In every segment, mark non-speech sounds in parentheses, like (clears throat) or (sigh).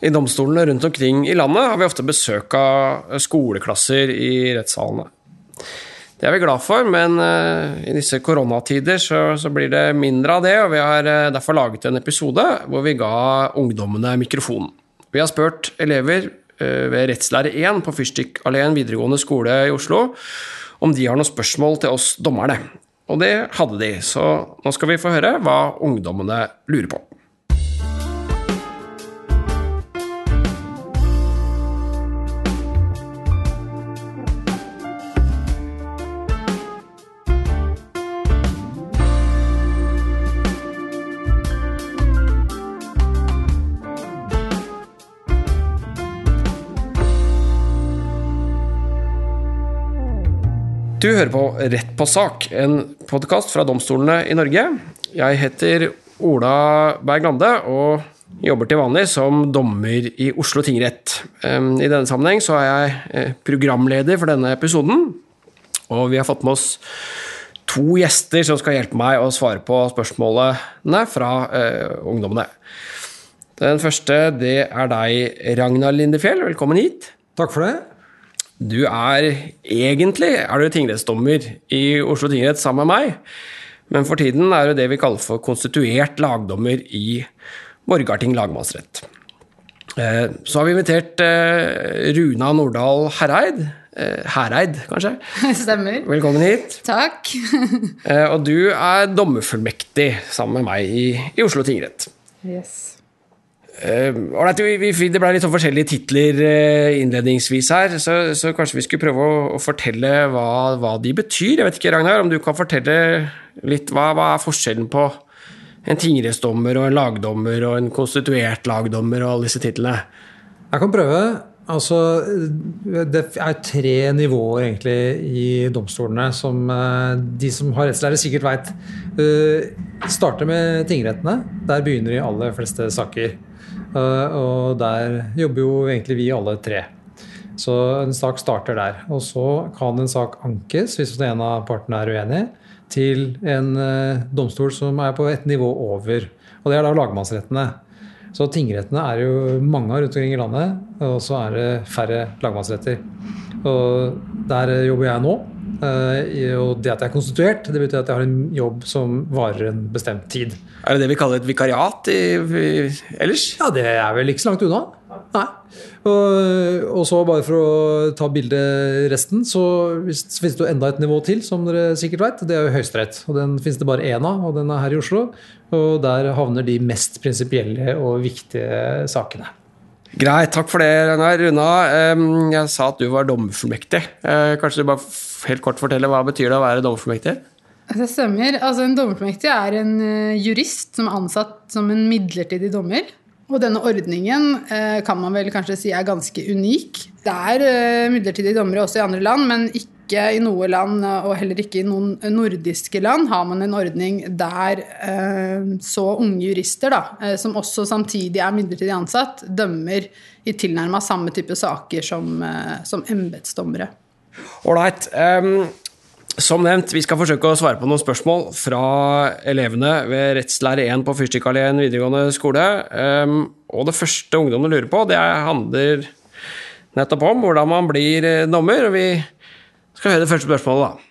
I domstolene rundt omkring i landet har vi ofte besøk av skoleklasser i rettssalene. Det er vi glad for, men uh, i disse koronatider så, så, blir det mindre av det, og vi har uh, derfor laget en episode hvor vi ga ungdommene mikrofonen. Vi har spurt elever ved Rettslære 1 på Fyrstikkalleen videregående skole i Oslo om de har noen spørsmål til oss dommerne. Og det hadde de, så nå skal vi få høre hva ungdommene lurer på. Du hører på Rett på sak, en podkast fra domstolene i Norge. Jeg heter Ola Berg Lande og jobber til vanlig som dommer i Oslo tingrett. I denne sammenheng så er jeg eh, programleder for denne episoden, og vi har fått med oss to gjester som skal hjelpe meg å svare på spørsmålene fra uh, ungdommene. Den første det er deg, Ragnar Lindefjell. Velkommen hit. Takk for det. Du er egentlig er du tingrettsdommer i Oslo tingrett sammen med meg, men for tiden er du det vi kaller for konstituert lagdommer i Borgarting lagmannsrett. Eh, så har vi invitert eh, Runa Nordahl Hereid. Hereid, eh, kanskje? (laughs) Stemmer. Velkommen hit. Takk. (laughs) Og du er dommerfullmektig sammen med meg i, i Oslo tingrett. Yes. Uh, det ble litt sånn forskjellige titler uh, innledningsvis her, så, så, kanskje vi skulle prøve å, å fortelle hva, hva, de betyr. Jeg vet ikke, Ragnar, om du kan fortelle litt hva, hva er forskjellen på en tingrettsdommer og en lagdommer og en konstituert lagdommer og alle disse titlene? Jeg kan prøve. Altså, det er tre nivåer egentlig i domstolene som uh, de som har rettslære, sikkert veit. starter med tingrettene. Der begynner de aller fleste saker. Eh, og der jobber jo egentlig vi alle tre. Så en sak starter der. Og så kan en sak ankes, hvis en av partene er uenig, til en eh, domstol som er på et nivå over. Og det er da lagmannsrettene. Så tingrettene er jo mange rundt omkring i landet, og så er det færre lagmannsretter. Og der jobber jeg nå. Eh, og det at jeg er konstituert, det betyr at jeg har en jobb som varer en bestemt tid. Er det det vi kaller et vikariat i, i, ellers? Ja, det er vel ikke så langt unna. Nei. Og, og så bare for å ta bildet resten, så, så finnes det jo enda et nivå til, som dere sikkert vet. Det er jo Høyesterett. Og den finnes det bare én av, og den er her i Oslo. Og der havner de mest prinsipielle og viktige sakene. Greit, takk for det, Ragnar. Runa, jeg sa at du var dommerfullmektig. Eh, kanskje du bare helt kort forteller hva betyr det å være dommerfullmektig? Det stemmer. Altså, en dommerfullmektig er en uh, jurist som er ansatt som en midlertidig dommer. Og denne ordningen uh, kan man vel kanskje si er ganske unik. Det er midlertidige dommere også i andre land, men ikke i noe land, og heller ikke i noen nordiske land, har man en ordning der så unge jurister, da, som også samtidig er midlertidig ansatt, dømmer i tilnærma samme type saker som, som embetsdommere. Ålreit. Um, som nevnt, vi skal forsøke å svare på noen spørsmål fra elevene ved Rettslære 1 på Fyrstikkalleen videregående skole. Um, og det første ungdommene lurer på, det handler nettopp om hvordan man blir eh, dommer. Og vi skal høre det første spørsmålet, da.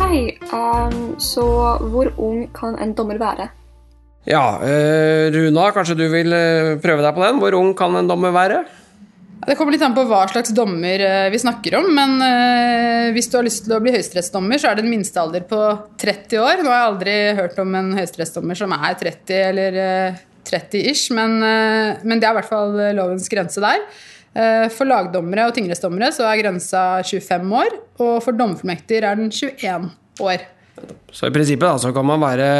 Hei. Um, så hvor ung kan en dommer være? Ja, uh, Runa, kanskje du vil eh, prøve deg på den? Hvor ung kan en dommer være? Det kommer litt an på hva slags dommer eh, vi snakker om. Men uh, hvis du har lyst til å bli høyesterettsdommer, så er det en minstealder på 30 år. Nå har jeg aldri hørt om en høyesterettsdommer som er 30 eller uh, 30-ish, men, men, det er i hvert fall lovens grense der. For lagdommere og tingrettsdommere så er grensa 25 år, og for dommerfullmektiger er den 21 år. Så i prinsippet da, så kan man være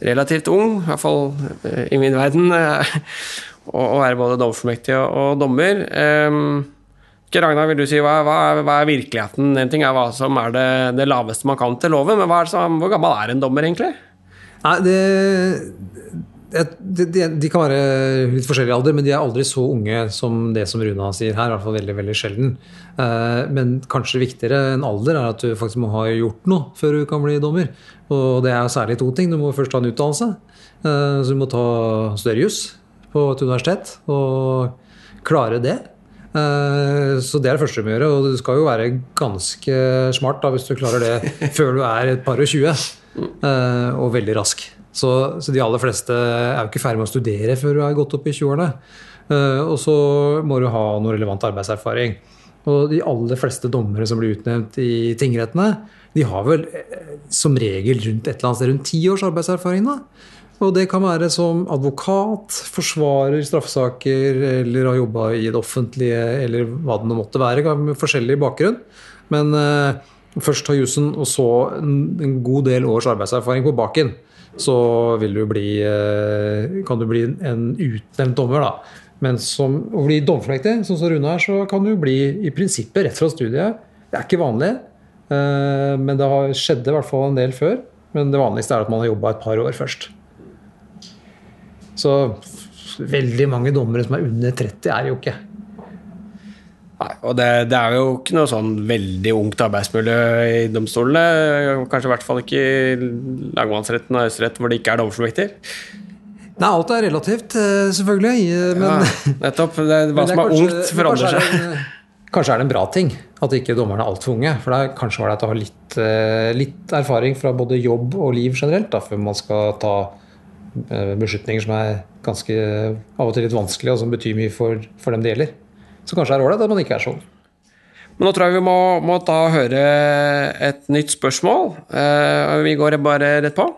relativt ung, i hvert fall i min verden og være både dommerfullmektig og, dommer. Um, Ragnar, vil du si, hva, hva, er, hva, er, virkeligheten? En ting er hva som er det, det laveste man kan til loven, men som, hvor gammel er en dommer egentlig? Nei, det, de, de, de, kan være litt forskjellig alder, men de er aldri så unge som det som Runa sier her. I hvert fall veldig veldig sjelden. Eh, men kanskje viktigere enn alder er at du faktisk må ha gjort noe før du kan bli dommer. Og det er særlig to ting. Du må først ha en utdannelse. Eh, Så du må ta større juss på et universitet og klare det. Eh, Så det er det første du må gjøre. Og du skal jo være ganske smart da, hvis du klarer det før du er et par og tjue. Og veldig rask. Så, så de aller fleste er jo ikke ferdig med å studere før du er gått opp i 20-årene. Eh, Og så må du ha noe relevant arbeidserfaring. Og de aller fleste dommere som blir utnevnt i tingrettene, de har vel eh, som regel rundt et eller annet sted rundt ti års arbeidserfaring. da. Og det kan være som advokat, forsvarer straffesaker, eller har jobba i det offentlige, eller hva det nå måtte være, med forskjellig bakgrunn. Men eh, først ta jussen, og så en, en god del års arbeidserfaring på baken. Så du bli, eh, kan du bli en utnevnt dommer, da. Men som, å bli domflektig, sånn som Rune er, så kan du bli i prinsippet rett fra studiet. Det er ikke vanlig, eh, men det har skjedde i hvert fall en del før. Men det vanligste er at man har jobba et par år først. Så veldig mange dommere som er under 30, er jo ikke. Nei, og det, det er jo ikke noe sånn veldig ungt arbeidsmiljø i domstolene. Kanskje i hvert fall ikke i lagmannsretten og høyesterett hvor det ikke er dommerfullmekter. Nei, alt er relativt, eh, selvfølgelig. Men, Ja, (laughs) nettopp. Det, hva men som er kanskje- ungt, forandrer kanskje seg. er Kanskje er det en bra ting at ikke dommerne er altfor unge. For det er kanskje ålreit å ha litt, eh, litt erfaring fra både jobb og liv generelt da, før man skal ta eh, beslutninger som er ganske av og til litt vanskelige, og som betyr mye for, for dem det gjelder. Så kanskje er ålreit at man ikke er sånn. Men nå tror jeg vi må, må ta og høre et nytt spørsmål. Eh, vi går bare rett på.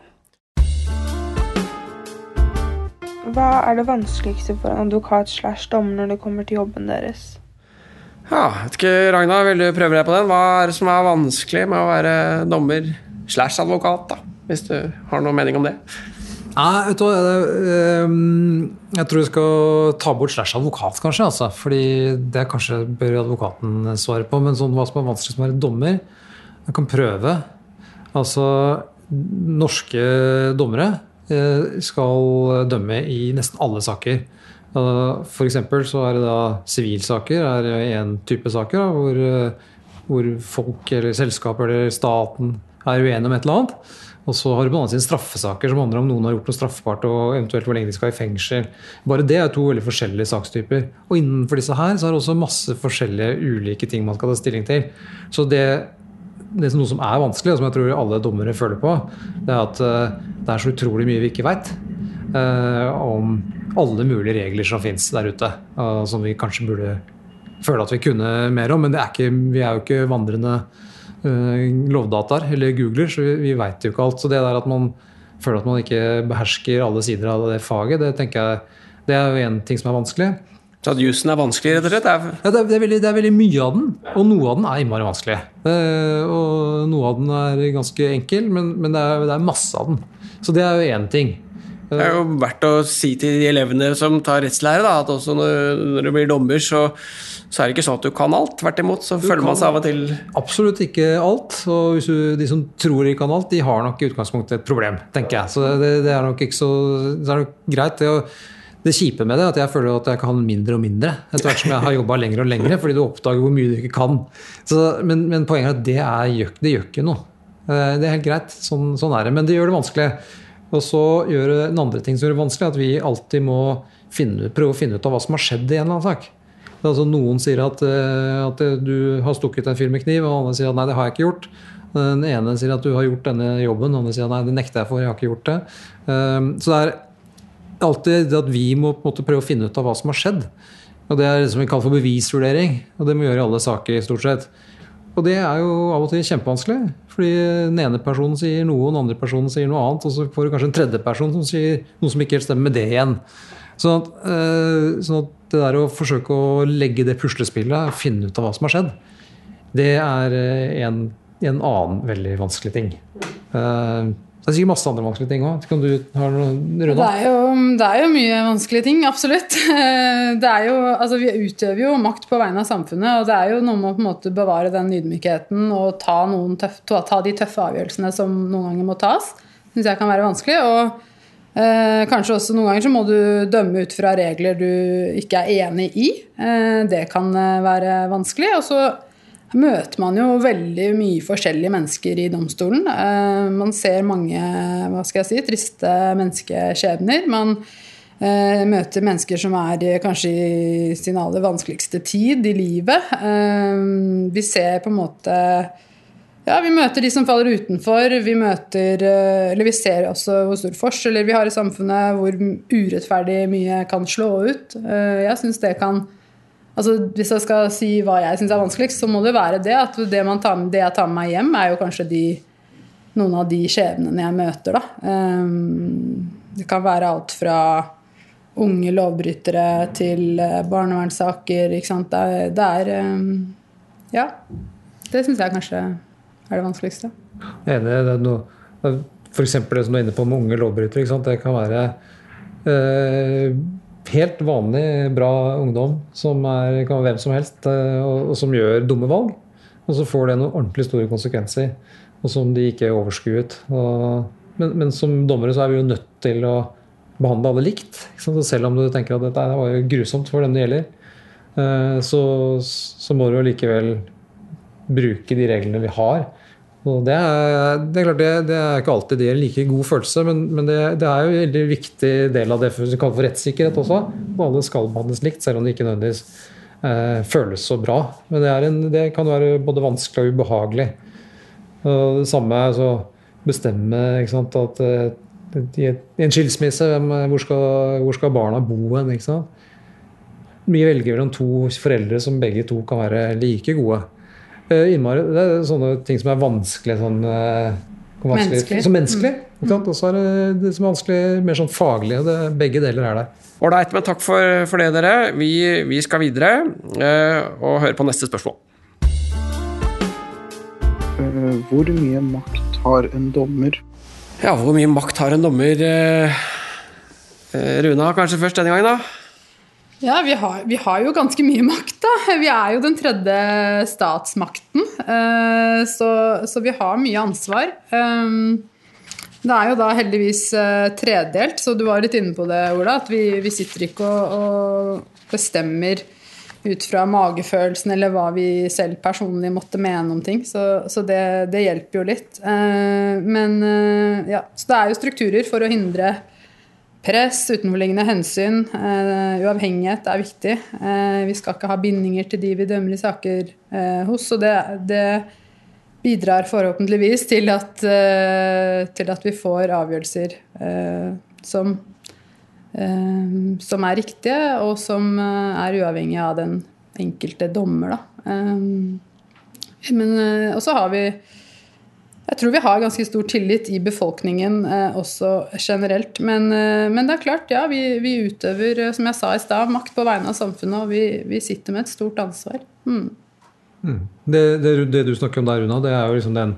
Hva er det vanskeligste for en advokat slash dommer når det kommer til jobben deres? Ja, vet ikke, Ragna, vil du prøve deg på den? Hva er det som er vanskelig med å være dommer slash advokat, da? Hvis du har noen mening om det? Nei, vet du ehm, jeg tror jeg skal ta bort slash advokat, kanskje. Altså, fordi det kanskje bør advokaten svare på. Men sånn, hva som er vanskelig som er dommer Jeg kan prøve. Altså, norske dommere eh, skal dømme i nesten alle saker. Eksempel så er det da sivilsaker er en type saker hvor, eh, hvor folk eller selskap eller staten er uenige om et eller annet. Og så har du på den annen side straffesaker som handler om noen har gjort noe straffbart og eventuelt hvor lenge de skal i fengsel. Bare det er to veldig forskjellige sakstyper. Og innenfor disse her så er det også masse forskjellige ulike ting man skal ta stilling til. Så det, det er noe som er vanskelig, og som jeg tror alle dommere føler på, det er at eh, det er så utrolig mye vi ikke veit om alle mulige regler som fins der ute, eh, som vi kanskje burde føle at vi kunne mer om. Men er ikke, vi er jo ikke vandrende eh, lovdataer eller googler, så vi, vi veit jo ikke alt. Så det der at man føler at man ikke behersker alle sider av det faget, det tenker jeg det er jo en ting som er vanskelig. Så at jussen er vanskelig, rett og slett? Er, Ja, det, er, det, er veldig, det er veldig mye av den, og noe av den er innmari vanskelig. Eh, og noe av den er ganske enkel, men, men det, er, det er masse av den. Så det er jo én ting. det er jo verdt å si til de elevene som tar rettslære, da, at også når, når du blir dommer, så, så er det ikke sånn at du kan alt. Tvert imot, så føler man seg av og til Absolutt ikke alt. Og hvis du, de som tror de kan alt, de har nok i utgangspunktet et problem, tenker jeg. Så det, det er nok ikke så det er nok greit. Det, det kjipe med det er at jeg føler at jeg kan mindre og mindre etter hvert som jeg har jobba lenger og lenger, fordi du oppdager hvor mye du ikke kan. Så, men, men poenget er at det, er, det gjør ikke noe. Eh, Det er helt greit, sånn, sånn er det. Men det gjør det vanskelig. Og så gjør det en andre ting som gjør det vanskelig, at vi alltid må finne, prøve å finne ut av hva som har skjedd i en eller annen sak. Altså, noen sier at, eh, at du har stukket en fyr med kniv, og andre sier at nei, det har jeg ikke gjort. Den ene sier at du har gjort denne jobben, den andre sier at nei, det nekter jeg for, jeg har ikke gjort det. Um, Så det er alltid at vi må måte prøve å finne ut av hva som har skjedd. Og Det er det som vi kaller for bevisvurdering, og det må vi gjøre i alle saker. stort sett. Og det er jo av og til kjempevanskelig, fordi den ene personen sier noe, og den andre personen sier noe annet, og så får du kanskje en tredje person som sier noe som ikke helt stemmer med det igjen. Sånn at, eh, sånn at det der å forsøke å legge det puslespillet, finne ut av hva som har skjedd, det er eh, en, en annen veldig vanskelig ting. Eh, Det er sikkert masse andre vanskelige ting òg. Det det er jo mye vanskelige ting, absolutt. Det er jo, altså vi utøver jo makt på vegne av samfunnet, og det er jo noe med å på en måte bevare den ydmykheten og ta, tøff, ta de tøffe avgjørelsene som noen ganger må tas. Syns jeg kan være vanskelig. Og eh, kanskje også noen ganger så må du dømme ut fra regler du ikke er enig i. Eh, det kan eh, være vanskelig. Og så møter man jo veldig mye forskjellige mennesker i domstolen. Eh, man ser mange hva skal jeg si, triste menneskeskjebner. Man eh, møter mennesker som er kanskje i sin aller vanskeligste tid i livet. Eh, vi ser på en måte ja, vi møter de som faller utenfor. Vi møter eh, Eller vi ser også hvor stor forskjeller vi har i samfunnet, hvor urettferdig mye kan slå ut. Eh, Jeg syns det kan Altså, hvis jeg skal si hva jeg syns er vanskeligst, så må det være det at det, tar, det jeg tar med meg hjem, er jo kanskje de, noen av de skjebnene jeg møter, da. Um, det kan være alt fra unge lovbrytere til eh, barnevernssaker, ikke sant. Det er, det er Ja. Det syns jeg kanskje er det vanskeligste. Enig. Det er noe, eksempel det som du er inne på med unge lovbrytere. Det kan være eh, helt vanlig, bra ungdom som er, kan være hvem som helst, eh, og, og som gjør dumme valg. Og så får det noen ordentlig store konsekvenser, og som de ikke overskuet. Og, men, men som dommere så er vi jo nødt til å behandle alle likt. Selv om du tenker at dette var jo grusomt for dem det gjelder, eh, så, så må du jo likevel bruke de reglene vi har. Og det er, det er klart det, det er ikke alltid det gir like god følelse, men, men det, det, er jo en veldig viktig del av det vi kaller for rettssikkerhet også. Og alle skal behandles likt, selv om det ikke nødvendigvis eh, føles så bra. Men det, en, det, kan være både vanskelig og ubehagelig. Og det samme altså, bestemme sant, at eh, i en skilsmisse, hvem, hvor, skal, hvor skal barna bo hen? Vi velger mellom to foreldre som begge to kan være like gode. Eh, innmari, det er sånne ting som er vanskelig sånn eh, vanskelig, Menneskelig. Som menneskelig. ikke sant? Og så er det det som er vanskelig mer sånn faglig. og det, Begge deler er der. Ålreit, men takk for, for det, dere. Vi, vi skal videre uh, og høre på neste spørsmål. Eh, Hvor mye makt har en dommer? Ja, hvor mye makt har en dommer? Runa kanskje først denne gangen, da? Ja, vi har, vi har jo ganske mye makt, da. Vi er jo den tredje statsmakten. eh, Så, så vi har mye ansvar. Um, Det er jo da heldigvis eh, tredelt, så du var litt inne på det, Ola. At vi, vi sitter ikke og, og bestemmer ut fra magefølelsen eller hva vi selv personlig måtte mene om ting. Så, så det, det hjelper jo litt. Eh, Men ja, så det er jo strukturer for å hindre Press, utenforliggende hensyn, uh, uavhengighet er viktig. Uh, vi skal ikke ha bindinger til de vi dømmer i saker eh, hos. Og det, det bidrar forhåpentligvis til at, til at vi får avgjørelser som, som er riktige, og som er uavhengige av den enkelte dommer. Da. Men, og så har vi jeg tror vi har ganske stor tillit i befolkningen eh, også generelt. Men, eh, men det er klart, ja, vi, vi utøver, eh, som jeg sa i stad, makt på vegne av samfunnet, og vi, vi sitter med et stort ansvar. Mm. Det, det, det du snakker om der, Runa, det er jo liksom den,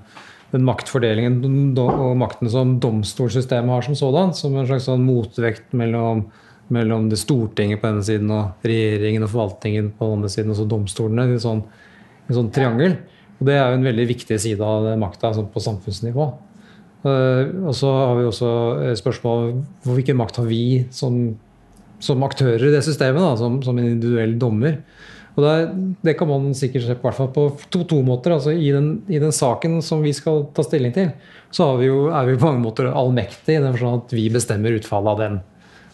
den maktfordelingen og makten som domstolssystemet har som sådan. Som en slags sånn motvekt mellom, mellom det Stortinget på denne siden og regjeringen og forvaltningen på den andre siden, og så domstolene. i sånn, en sånn triangel. Og det er jo en veldig viktig side av makta sånn på samfunnsnivå. Eh, og så har vi også eh, spørsmål om hvilken makt har vi som, som aktører i det systemet, da, som, som en individuell dommer. Og det, er- det kan man sikkert se på, på to, to måter. altså I den, I den saken som vi skal ta stilling til, så vi jo, er vi på mange måter allmektige i den forstand at vi bestemmer utfallet av den.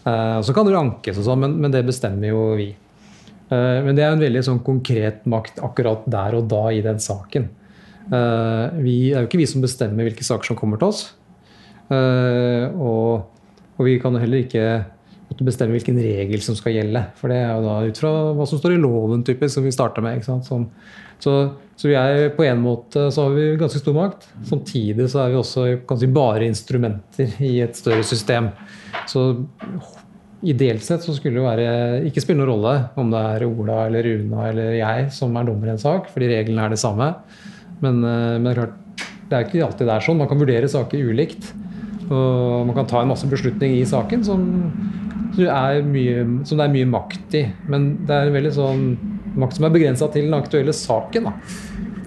Eh, så kan det jo ankes, og sånn, men, men det bestemmer jo vi. Eh, men det er en veldig sånn konkret makt akkurat der og da i den saken. Eh, vi, det er jo ikke vi som bestemmer hvilke saker som kommer til oss. Eh, og, og vi kan heller ikke bestemme hvilken regel som skal gjelde. For det er jo da ut fra hva som står i loven, typisk, som vi starta med. Som, så, så vi er på en måte så har vi ganske stor makt. Samtidig så er vi også kanskje bare instrumenter i et større system. Så ideelt sett så skulle det være, ikke spille noen rolle om det er Ola eller Runa eller jeg som er dommer i en sak, fordi reglene er det samme. Men, eh, men klart, det er ikke alltid det er sånn. Man kan vurdere saker ulikt. Og man kan ta en masse beslutning i saken som, som, er mye, som det er mye makt i. Men det er en veldig sånn makt som er begrensa til den aktuelle saken. Da.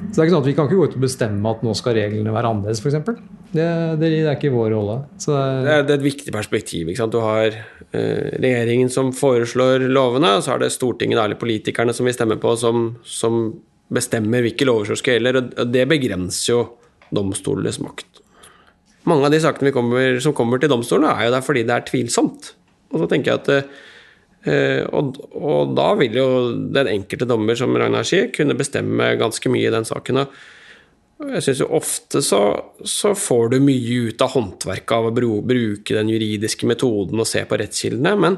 Så det er ikke sånn at Vi kan ikke gå ut og bestemme at nå skal reglene være annerledes, f.eks. Det, det, er ikke vår rolle. Det, er, det er et viktig perspektiv. Du har eh, regjeringen som foreslår lovene, og så er det Stortinget, eller politikerne, som vi stemmer på, som, som bestemmer hvilke lover som skal gjelde, og det begrenser jo domstolenes makt. Mange av de sakene kommer, som kommer til domstolene, er jo der fordi det er tvilsomt. Og så tenker jeg at eh, og, og, da vil jo den enkelte dommer, som Ragnar sier, kunne bestemme ganske mye i den saken. Og jeg syns jo ofte så, så, får du mye ut av håndverket av å bruke den juridiske metoden og se på rettskildene, men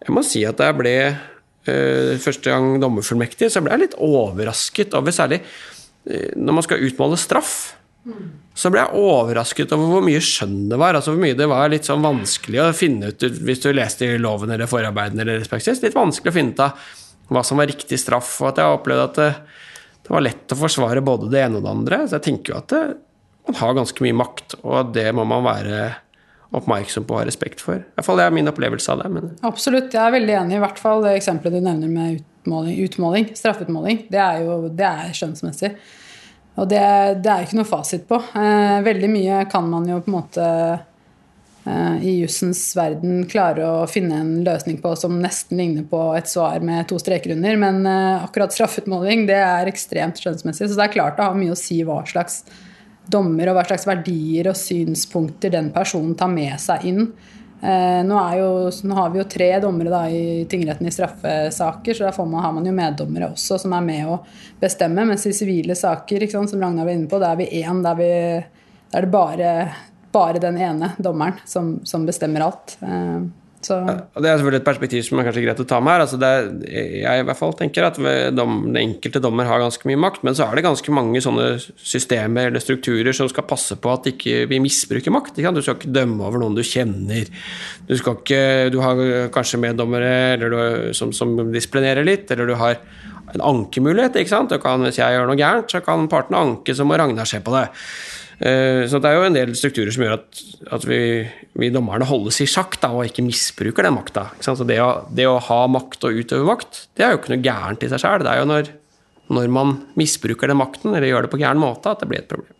jeg må si at jeg ble eh, første gang dommerfullmektig, så ble jeg litt overrasket over særlig eh, når man skal utmåle straff. Så ble jeg overrasket over hvor mye skjønn det var. altså Hvor mye det var litt sånn vanskelig å finne ut hvis du leste i loven eller forarbeidene eller respektis. Litt vanskelig å finne ut av hva som var riktig straff. Og at jeg opplevde at det, var lett å forsvare både det ene og det andre. Så jeg tenker jo at det, man har ganske mye makt, og det må man være oppmerksom på og ha respekt for. I hvert fall Det er min opplevelse av det. Men... Absolutt, jeg er veldig enig. I hvert fall det eksempelet du nevner med utmåling, utmåling straffeutmåling. Det er jo det er skjønnsmessig. Og det, det er ikke noe fasit på. Eh, veldig mye kan man jo på en måte eh, i jussens verden klare å finne en løsning på som nesten ligner på et svar med to streker under. Men eh, akkurat straffeutmåling det er ekstremt skjønnsmessig. Så det er klart det har mye å si hva slags dommer og hva slags verdier og synspunkter den personen tar med seg inn. Eh, nå, jo, nå, har vi jo tre dommere da, i tingretten i straffesaker, så da man, har man jo meddommere også som er med å bestemme. Mens i sivile saker, sant, som Ragnar var inne på, da er vi én. Da er, det bare, bare, den ene dommeren som, som bestemmer alt. Eh, så. Det er selvfølgelig et perspektiv som er kanskje greit å ta med her. Altså er, jeg i hvert fall tenker at dom, den enkelte dommer har ganske mye makt, men så er det ganske mange sånne systemer eller strukturer som skal passe på at ikke vi misbruker makt. Ikke? Du skal ikke dømme over noen du kjenner. Du, skal ikke, du har kanskje meddommere du, som, som disiplinerer litt, eller du har en ankemulighet. Ikke sant? Kan, hvis jeg gjør noe gærent, så kan partene anke, så må Ragnar se på det. Eh, så det er jo en del strukturer som gjør at, at vi, vi, dommerne holdes i sjakk da, og ikke misbruker den makta. Det å, det å, ha makt og utøve makt, det er jo ikke noe gærent i seg sjøl. Det er jo når, når, man misbruker den makten, eller gjør det på gæren måte, at det blir et problem.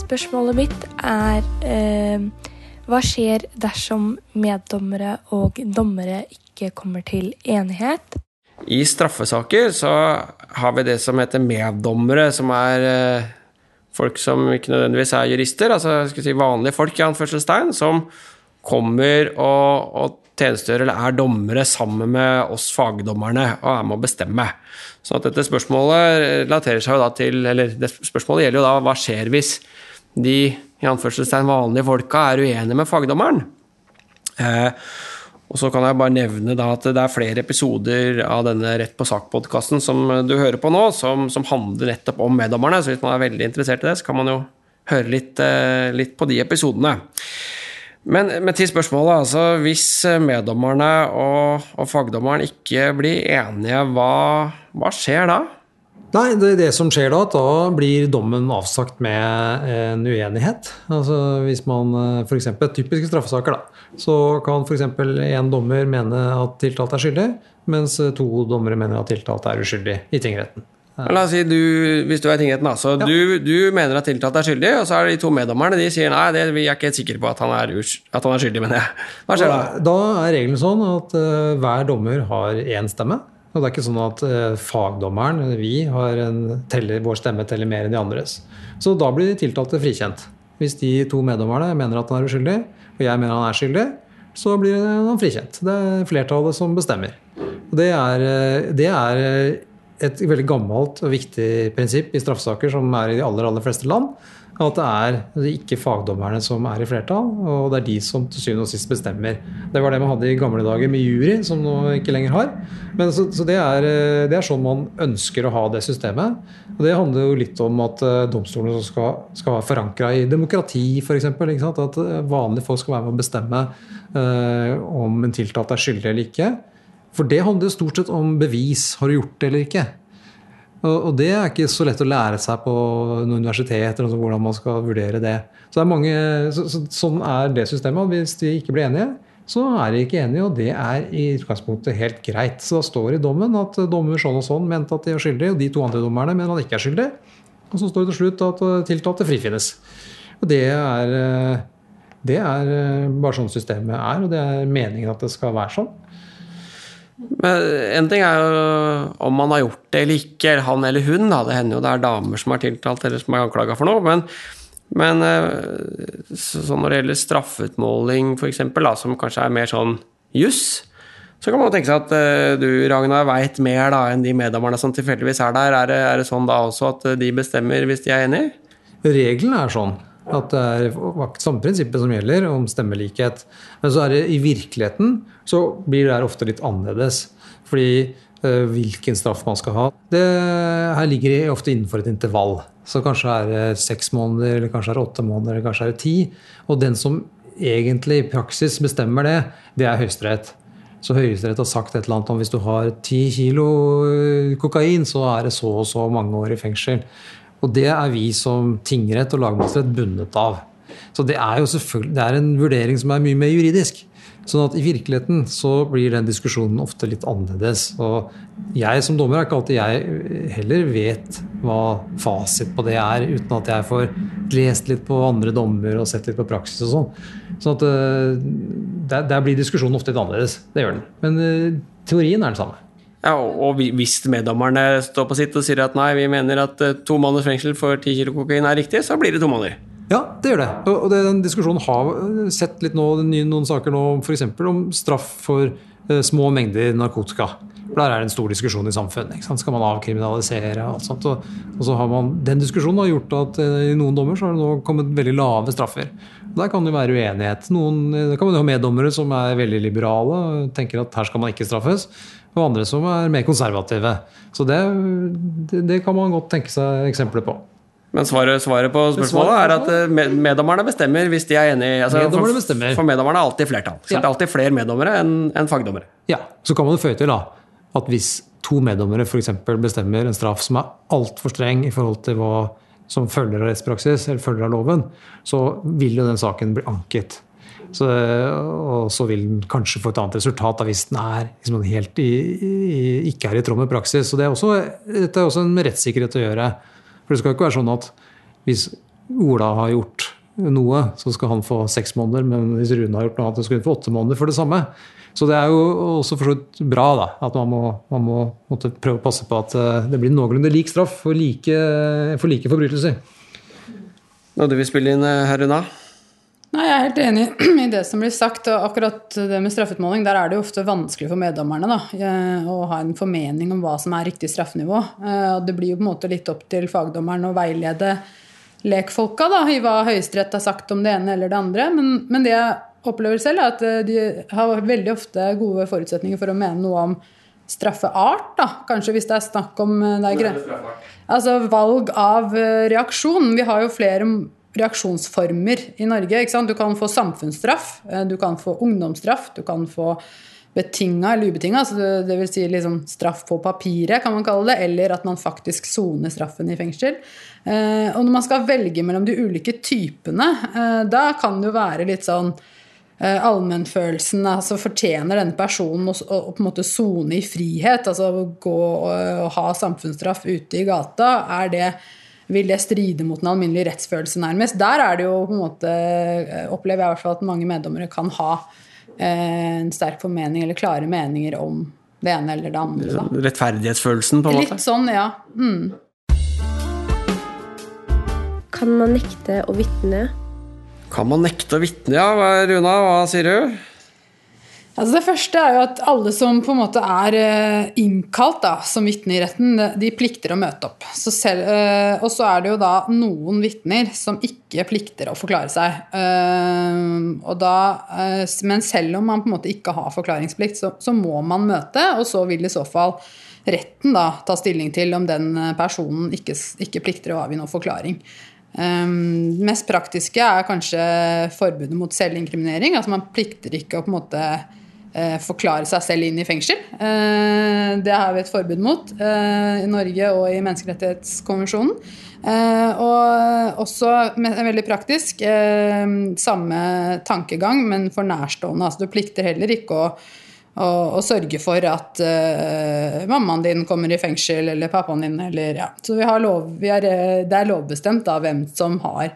Spørsmålet mitt er eh, hva skjer dersom meddommere og dommere ikke kommer til enighet? I straffesaker så har vi det som heter meddommere, som er eh, folk som ikke nødvendigvis er jurister, altså si vanlige folk, i anførselstegn, som kommer og, og tjenestegjør eller er dommere sammen med oss fagdommerne og er med å bestemme. Så dette spørsmålet relaterer seg jo da til Eller spørsmålet gjelder jo da hva skjer hvis de i anførselstegn vanlige folka er uenige med fagdommeren? Eh, og så kan jeg bare nevne at det er flere episoder av denne Rett på sak-podkasten som du hører på nå, som, som, handler nettopp om meddommerne. Så hvis man er veldig interessert i det, så kan man jo høre litt, eh, litt på de episodene. Men, men, til spørsmålet, altså. Hvis meddommerne og, og fagdommeren ikke blir enige, hva, hva skjer da? Nei, det, det, som skjer da, da blir dommen avsagt med en uenighet. Altså Hvis man eh, f.eks. typiske straffesaker, da, så kan f.eks. én dommer mene at tiltalt er skyldig, mens to dommere mener at tiltalt er uskyldig i tingretten. La oss si du, hvis du er i tingretten, altså. Ja. Du, du, mener at tiltalt er skyldig, og så er det de to meddommerne de sier nei, det, vi er ikke helt sikre på at han er, at han er skyldig, mener jeg. Hva skjer da? Da er regelen sånn at uh, hver dommer har én stemme. Og det er ikke sånn at eh, fagdommeren, vi, teller, vår stemme teller mer enn de andres. Så da blir de tiltalte frikjent. Hvis de to meddommerne mener at han er uskyldig, og jeg mener han er skyldig, så blir han frikjent. Det er flertallet som bestemmer. Og det er, eh, det er eh, et veldig gammelt og viktig prinsipp i straffesaker som er i de aller, aller fleste land. At det er ikke fagdommerne som er i flertall, og det er de som til syvende og sist bestemmer. Det var det man hadde i gamle dager med jury, som nå ikke lenger har. Men så, så det, er, det, er, sånn man ønsker å ha det systemet. Og det handler jo litt om at uh, domstolene skal, skal være forankra i demokrati, f.eks. At eh, vanlige folk skal være med å bestemme eh, om en tiltalt er skyldig eller ikke. For det handler stort sett om bevis. Har du gjort det eller ikke? Og, det er ikke så lett å lære seg på noen universiteter, altså hvordan man skal vurdere det. Så det er mange, så, så, sånn er det systemet. Hvis de ikke blir enige, så er de ikke enige, og det er i utgangspunktet helt greit. Så det står i dommen at dommer sånn og sånn mente at de er skyldige, og de to andre dommerne mener at de ikke er skyldige. Og så står det til slutt at tiltalte frifinnes. Og det er, det er bare sånn systemet er, og det er meningen at det skal være sånn. Men en ting er jo om man har gjort det eller ikke, eller han eller hun. Da. Det hender jo det er damer som er tiltalt eller som er anklaga for noe. Men, men eh, så så når det gjelder straffeutmåling, f.eks., som kanskje er mer sånn juss, så kan man tenke seg at eh, du, Ragnar, veit mer da enn de meddommerne som tilfeldigvis er der. Er det, er det sånn da også at de bestemmer hvis de er enig? Reglene er sånn at det er samme prinsippet som gjelder om stemmelikhet. Men så er det i virkeligheten så blir det ofte litt annerledes. Fordi eh, hvilken straff man skal ha, det her ligger det ofte innenfor et intervall. Så kanskje er det seks måneder, eller kanskje er det åtte måneder, eller kanskje er det ti. Og den som egentlig i praksis bestemmer det, det er Høyesterett. Så Høyesterett har sagt et eller annet om hvis du har ti kilo eh, kokain, så er det så og så mange år i fengsel. Og det er vi som tingrett og lagmannsrett bundet av. Så det er jo selvfølgelig det er en vurdering som er mye mer juridisk. Sånn at i virkeligheten så blir den diskusjonen ofte litt annerledes. Og jeg som dommer er ikke alltid jeg heller vet hva fasit på det er, uten at jeg får lest litt på andre dommer og sett litt på praksis og sånn. Sånn at eh, der, der blir diskusjonen ofte litt annerledes. Det gjør den. Men eh, teorien er den samme. Ja, og hvis meddommerne står på sitt og sier at nei, vi mener at eh, to måneders fengsel for ti kilo kokain er riktig, så blir det to måneder. Ja, det gjør det. Og den diskusjonen har sett litt nå, noen saker nå f.eks. om straff for eh, små mengder narkotika. Der er det en stor diskusjon i samfunnet. Skal man avkriminalisere og alt sånt? Og, og så har man, Den diskusjonen har gjort at eh, i noen dommer så har det nå kommet veldig lave straffer. Der kan det være uenighet. Noen, der kan man jo ha meddommere som er veldig liberale og tenker at her skal man ikke straffes. Og andre som er mer konservative. Så det, det, det kan man godt tenke seg eksempler på. Men svaret, svaret på spørsmålet er at eh, med- meddommerne bestemmer hvis de er enige. Altså, Meddommerne bestemmer. for meddommerne er alltid flertall. Så Ja. det er alltid flere meddommere enn en fagdommere. Ja, Så kan man jo føye til da, at hvis to meddommere for eksempel bestemmer en straff som er altfor streng i forhold til hva som følger av rettspraksis eller følger av loven, så vil jo den saken bli anket. Så, og så vil den kanskje få et annet resultat da, hvis den er liksom helt i, i, ikke er i tråd med praksis. Så det er også, dette er også en rettssikkerhet å gjøre. For det skal ikke være sånn at hvis Ola har gjort noe, så skal han få seks måneder, men hvis Rune har gjort noe annet, så skal hun få åtte måneder for det samme. Så det er jo også for så vidt bra da, at man må, man må prøve å passe på at eh, det blir noenlunde lik straff for like, for like forbrytelser. Når du vil spille inn, her unna? Runa? Nei, Jeg er helt enig (clears throat) i det som blir sagt. og Akkurat det med straffeutmåling, der er det jo ofte vanskelig for meddommerne da, eh, å ha en formening om hva som er riktig straffenivå. Eh, og Det blir jo på en måte litt opp til fagdommeren å veilede lekfolka da, i hva Høyesterett har sagt om det ene eller det andre. Men, men det jeg opplever selv, er at eh, de har veldig ofte gode forutsetninger for å mene noe om straffeart. da, Kanskje hvis det er snakk om det er gren- Altså valg av reaksjon. Vi har jo flere reaksjonsformer i Norge. ikke sant? Du kan få samfunnsstraff, eh, du kan få ungdomsstraff, du kan få betinga eller ubetinga, altså vil si liksom straff på papiret, kan man kalle det, eller at man faktisk soner straffen i fengsel. Eh, og når man skal velge mellom de ulike typene, eh, da kan det jo være litt sånn allmennfølelsen altså Fortjener denne personen å, å, å på en måte sone i frihet? Altså gå og, og ha samfunnsstraff ute i gata? Er det, vil det stride mot den alminnelige rettsfølelse, nærmest? Der er det jo på en måte eh, Opplever jeg i hvert fall at mange meddommere kan ha eh, en sterk formening eller klare meninger om det ene eller det andre. Da. Rettferdighetsfølelsen, på en måte. Litt sånn, ja. Mm. Kan man nekte å vitne? Kan man nekte å vitne, ja? Runa, hva sier du? Altså det første er jo at alle som på en måte er eh, innkalt da, som vitne i retten, de- plikter å møte opp. Så selv, eh, og så er det jo da noen vitner som ikke plikter å forklare seg. Eh, da, men selv om man på en måte ikke har forklaringsplikt, så, så må man møte, og så vil i så fall retten da ta stilling til om den personen ikke, ikke plikter å avgi noen forklaring. Um, mest praktiske er kanskje forbudet mot selvinkriminering. Altså man plikter ikke å på en måte forklare seg selv inn i fengsel. Eh, det har vi et forbud mot eh, i Norge og i Menneskerettighetskonvensjonen. Eh, og også veldig praktisk eh, samme tankegang, men for nærstående. Altså du plikter heller ikke å og, og sørge for at eh, mammaen din kommer i fengsel, eller pappaen din, eller ja. Så lov, er, eh, det er lovbestemt da hvem som har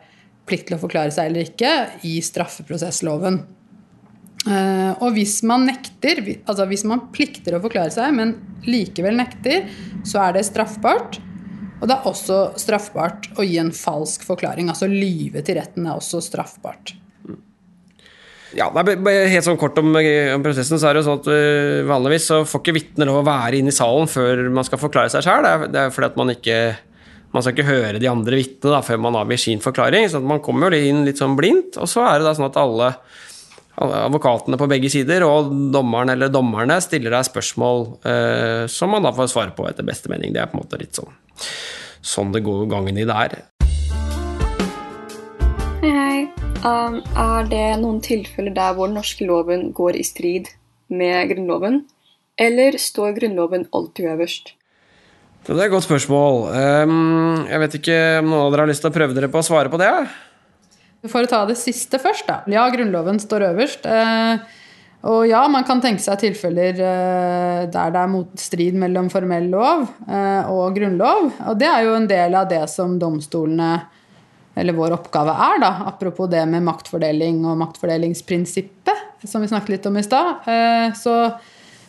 plikt til å forklare seg eller ikke i straffeprosessloven. Eh, og hvis man nekter, altså hvis man plikter å forklare seg, men likevel nekter, så er det straffbart. Og det er også straffbart å gi en falsk forklaring. Altså lyve til retten er også straffbart. Ja, helt sånn kort om, om prosessen, så er det jo sånn at uh, vanligvis så får ikke vitner lov å være inne i salen før man skal forklare seg sjøl. Det, det er fordi at man ikke man skal ikke høre de andre vitnene før man avgir sin forklaring. så Man kommer jo inn litt sånn blindt, og så er det da sånn at alle advokatene på begge sider og dommeren eller dommerne stiller deg spørsmål eh, som man da får svare på etter beste mening. Det er på en måte litt sånn sånn det går gangen i det er. Hei, hei. Um, er det noen tilfeller der hvor den norske loven går i strid med Grunnloven? Eller står Grunnloven alltid øverst? Det er et godt spørsmål. Um, jeg vet ikke om noen av dere har lyst til å prøve dere på å svare på det? For å ta det siste først, da. Ja, Grunnloven står øverst. Eh, og ja, man kan tenke seg tilfeller eh, der det er motstrid mellom formell lov eh, og grunnlov. Og det er jo en del av det som domstolene, eller vår oppgave, er, da. Apropos det med maktfordeling og maktfordelingsprinsippet, som vi snakket litt om i stad. Så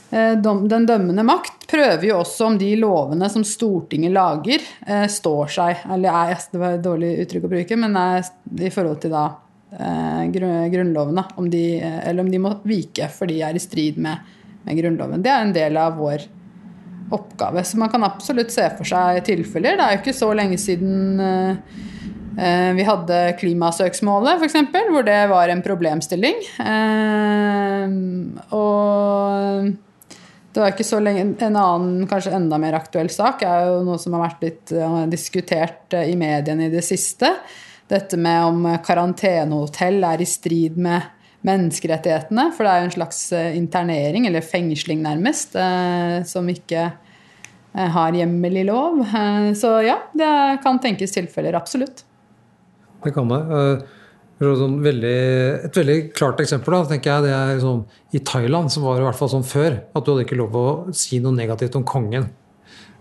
den dømmende makt prøver jo også om de lovene som Stortinget lager, eh, står seg. Eller er Det var et dårlig uttrykk å bruke, men er i forhold til da eh, grunnlovene. Om de, eh, eller om de må vike for de er i strid med, med Grunnloven. Det er en del av vår oppgave. Så man kan absolutt se for seg tilfeller. Det er jo ikke så lenge siden eh, eh, vi hadde klimasøksmålet, f.eks., hvor det var en problemstilling. Eh, og det var ikke så lenge En annen, kanskje enda mer aktuell sak, er jo noe som har vært litt eh, diskutert eh, i mediene i det siste. Dette med om karantenehotell er i strid med menneskerettighetene. For det er jo en slags eh, internering, eller fengsling nærmest, eh, som ikke eh, har hjemmel i lov. Eh, Så ja, det kan tenkes tilfeller. Absolutt. Det kan det. Sånn veldig, et veldig klart eksempel da, tenker jeg, det er sånn, I Thailand som var i hvert fall sånn før at du hadde ikke lov å si noe negativt om kongen.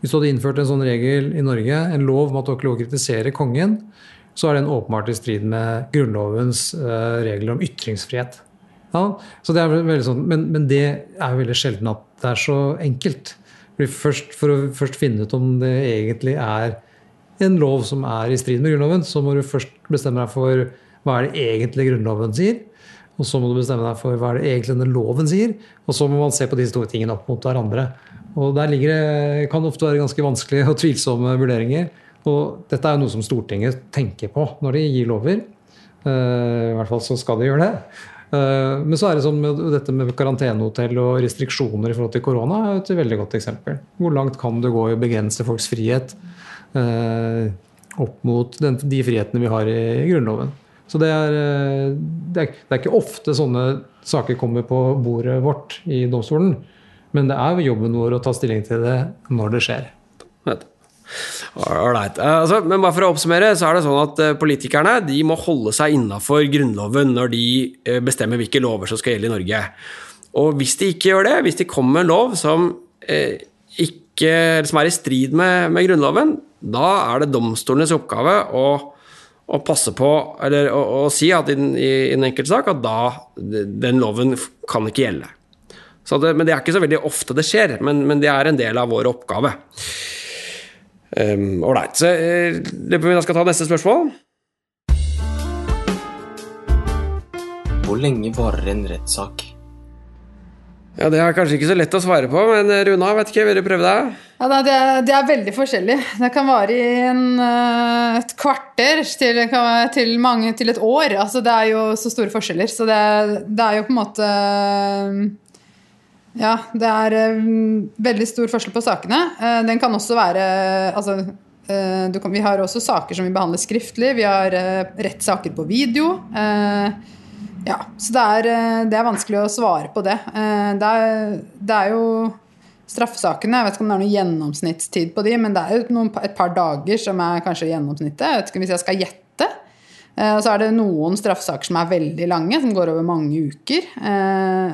Hvis du hadde innført en sånn regel i Norge, en lov om at du ikke lov å kritisere kongen, så er den åpenbart i strid med Grunnlovens uh, regler om ytringsfrihet. Ja, så det er veldig sånn, men, men det er jo veldig sjelden at det er så enkelt. Først, for å først finne ut om det egentlig er en lov som er i strid med Grunnloven, så må du først bestemme deg for hva er det egentlig Grunnloven sier. Og så må du bestemme deg for hva er det egentlig denne loven sier. Og så må man se på disse to tingene opp mot hverandre. Og der det, kan det ofte være ganske vanskelige og tvilsomme vurderinger. Og dette er jo noe som Stortinget tenker på når de gir lover. Eh, I hvert fall så skal de gjøre det. Eh, Men så er det sånn med dette med karantenehotell og restriksjoner i forhold til korona er et veldig godt eksempel. Hvor langt kan du gå i å begrense folks frihet eh, opp mot de frihetene vi har i Grunnloven? Så det er, eh, det, er, det er ikke ofte sånne saker kommer på bordet vårt i domstolen. Men det er jo jobben vår å ta stilling til det når det skjer. Ålreit. Eh, Altså, men bare for å oppsummere, så er det sånn at eh, politikerne de må holde seg innafor Grunnloven når de bestemmer hvilke lover som skal gjelde i Norge. Og hvis de ikke gjør det, hvis de kommer med en lov som, eh, ikke, som er i strid med, med Grunnloven, da er det domstolenes oppgave å, å passe på, eller å, å si at i, i, i en enkelt sak at da den loven kan ikke gjelde. Det, men det er ikke så veldig ofte det skjer, men, men det er en del av vår oppgave. Ålreit. Um, om vi da skal ta neste spørsmål. Hvor lenge varer en rettssak? Ja, Det er kanskje ikke så lett å svare på, men eh, Runa, vet ikke, vil du prøve deg? Ja, det, er- det er veldig forskjellig. Det kan vare i en, eh, et kvarter til, til, mange, til et år. Altså, det er jo så store forskjeller. Så det, det er jo på en måte Ja, det er eh, veldig stor forskjell på sakene. Den kan også være altså, kan, Vi har også saker som vi behandler skriftlig. Vi har rettssaker på video. Ja, så det er, eh, det er vanskelig å svare på det. Eh, Det er, det er jo straffesakene. Jeg vet ikke om det er noen gjennomsnittstid på de, men det er jo noen, et par dager som er kanskje gjennomsnittet. Jeg vet ikke Hvis jeg skal gjette. Eh, så er det noen straffesaker som er veldig lange, som går over mange uker.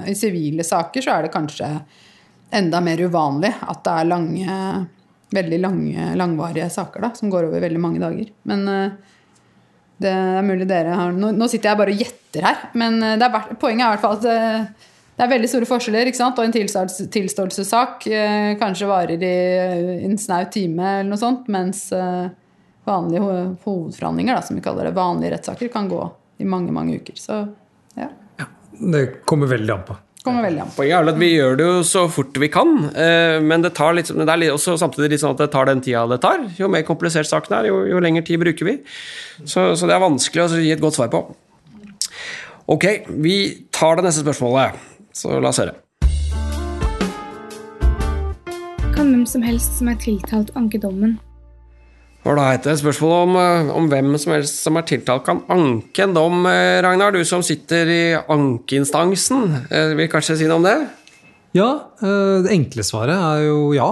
I sivile saker så er det kanskje enda mer uvanlig at det er lange, veldig lange, langvarige saker da, som går over veldig mange dager. Men det er mulig dere har Nå, nå sitter jeg bare og gjetter etter her. Men eh, det er, poenget er i hvert fall at eh, det er veldig store forskjeller. ikke sant? Og en tilståelse- tilståelsessak eh, kanskje varer i en snau time, eller noe sånt, mens eh, vanlige ho hovedforhandlinger, da, som vi kaller det, vanlige rettssaker, kan gå i mange, mange uker. Så ja, Det kommer veldig an på. kommer veldig an på. Poenget er at vi gjør det jo så fort vi kan, eh, men det, tar litt, det er litt- også samtidig litt sånn at det tar den tida det tar. Jo mer komplisert saken er, jo, jo lengre tid bruker vi. Så, så det er vanskelig å gi et godt svar på. Ok, vi tar det neste spørsmålet, så la oss høre. Kan hvem som helst som er tiltalt anke dommen? Hva Et spørsmål om, Spørsmålet om hvem som helst som er tiltalt, kan anke en dom. eh, Ragnar, du som sitter i ankeinstansen, eh, vil kanskje si noe om det? Ja, eh, det enkle svaret er jo ja.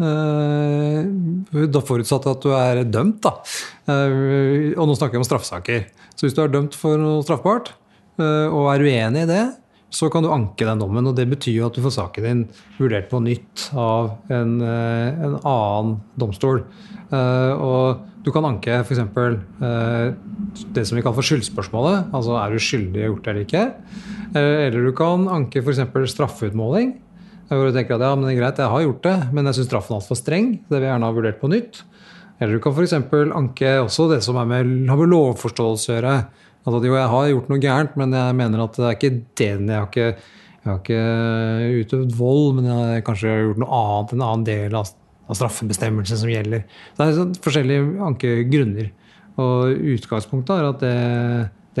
Eh, Da forutsatt at du er dømt, da. Eh, Og nå snakker vi om straffesaker. Så hvis du er dømt for noe straffbart, eh, og er uenig i det, så kan du anke den dommen. Og det betyr jo at du får saken din vurdert på nytt av en, en annen domstol. Og du kan anke f.eks. det som vi kaller for skyldspørsmålet. Altså er du skyldig gjort det eller ikke? Eller du kan anke f.eks. straffeutmåling. Hvor du tenker at ja, men det er greit, jeg har gjort det, men jeg syns straffen er altfor streng. Det vil jeg gjerne ha vurdert på nytt. Eller du kan f.eks. anke også det som med, har med lovforståelse å gjøre. At jo, jeg har gjort noe gærent, men jeg mener at det er ikke det jeg har ikke, jeg har ikke utøvd vold, men jeg har kanskje gjort noe annet, en annen del av straffebestemmelsen som gjelder. Det er sånn forskjellige ankegrunner. Og utgangspunktet er at det,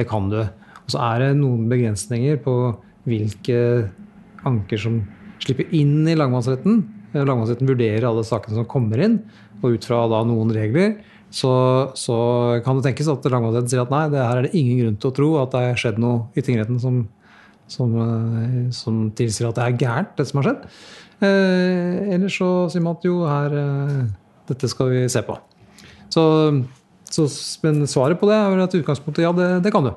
det kan du. Og så er det noen begrensninger på hvilke anker som slipper inn i lagmannsretten. Lagmannsretten vurderer alle sakene som kommer inn, og ut fra da noen regler så, så kan det tenkes at lagmannsretten sier at nei, det her er det ingen grunn til å tro at det har skjedd noe i tingretten som, som, eh, som tilsier at det er gærent, det som har skjedd. Eh, ellers så sier man at jo, her eh, Dette skal vi se på. Så, så, men svaret på det er vel at utgangspunktet ja, det, det kan du.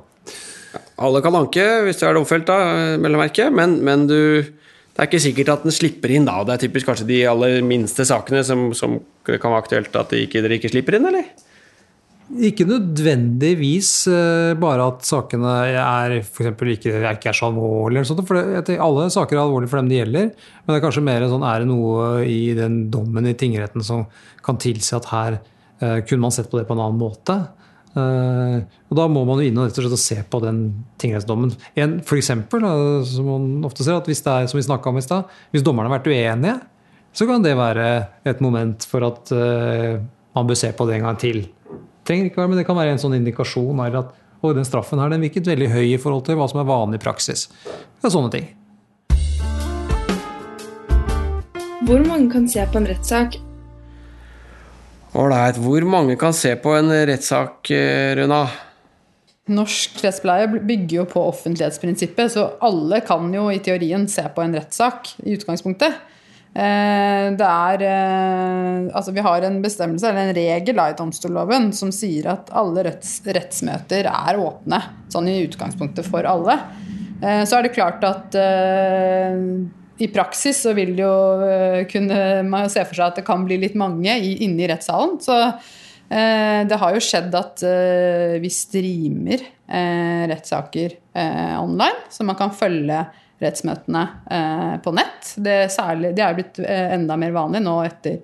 Alle kan anke hvis du er domfelt, da, mellom merke, men, men du, det er ikke sikkert at den slipper inn da. Det er typisk kanskje de aller minste sakene som, som kan være aktuelt at de ikke, dere ikke slipper inn, eller? Ikke nødvendigvis eh, bare at sakene er for ikke, ikke så alvorlige. for det, Alle saker er alvorlige for dem det gjelder. Men det er kanskje mer sånn, er det noe i den dommen i tingretten som kan tilsi at her eh, kunne man sett på det på en annen måte. Eh, og Da må man jo inn og rett og slett se på den tingrettsdommen. En, for eksempel, som man ofte ser, at hvis det er som vi om i sted, hvis dommerne har vært uenige, så kan det være et moment for at eh, man bør se på det en gang til. Trenger ikke være, men Det kan være en sånn indikasjon eller at og den straffen her den virket veldig høy i forhold til hva som er vanlig praksis. Det er sånne ting. Hvor mange kan se på en rettssak? Ålreit. Hvor mange kan se på en rettssak, eh, Runa? Norsk rettspleie bygger jo på offentlighetsprinsippet, så alle kan jo i teorien se på en rettssak i utgangspunktet. Eh, Det er eh, Altså, vi har en bestemmelse, eller en regel i domstolloven som sier at alle retts, rettsmøter er åpne, sånn i utgangspunktet for alle. Så er det klart at i praksis så vil jo eh, kunne man jo se for seg at det kan bli litt mange inne i rettssalen. Så eh, det har jo skjedd at eh, vi streamer rettssaker online, så man kan følge rettsmøtene på nett. Det, særlig, det er blitt enda mer vanlig nå etter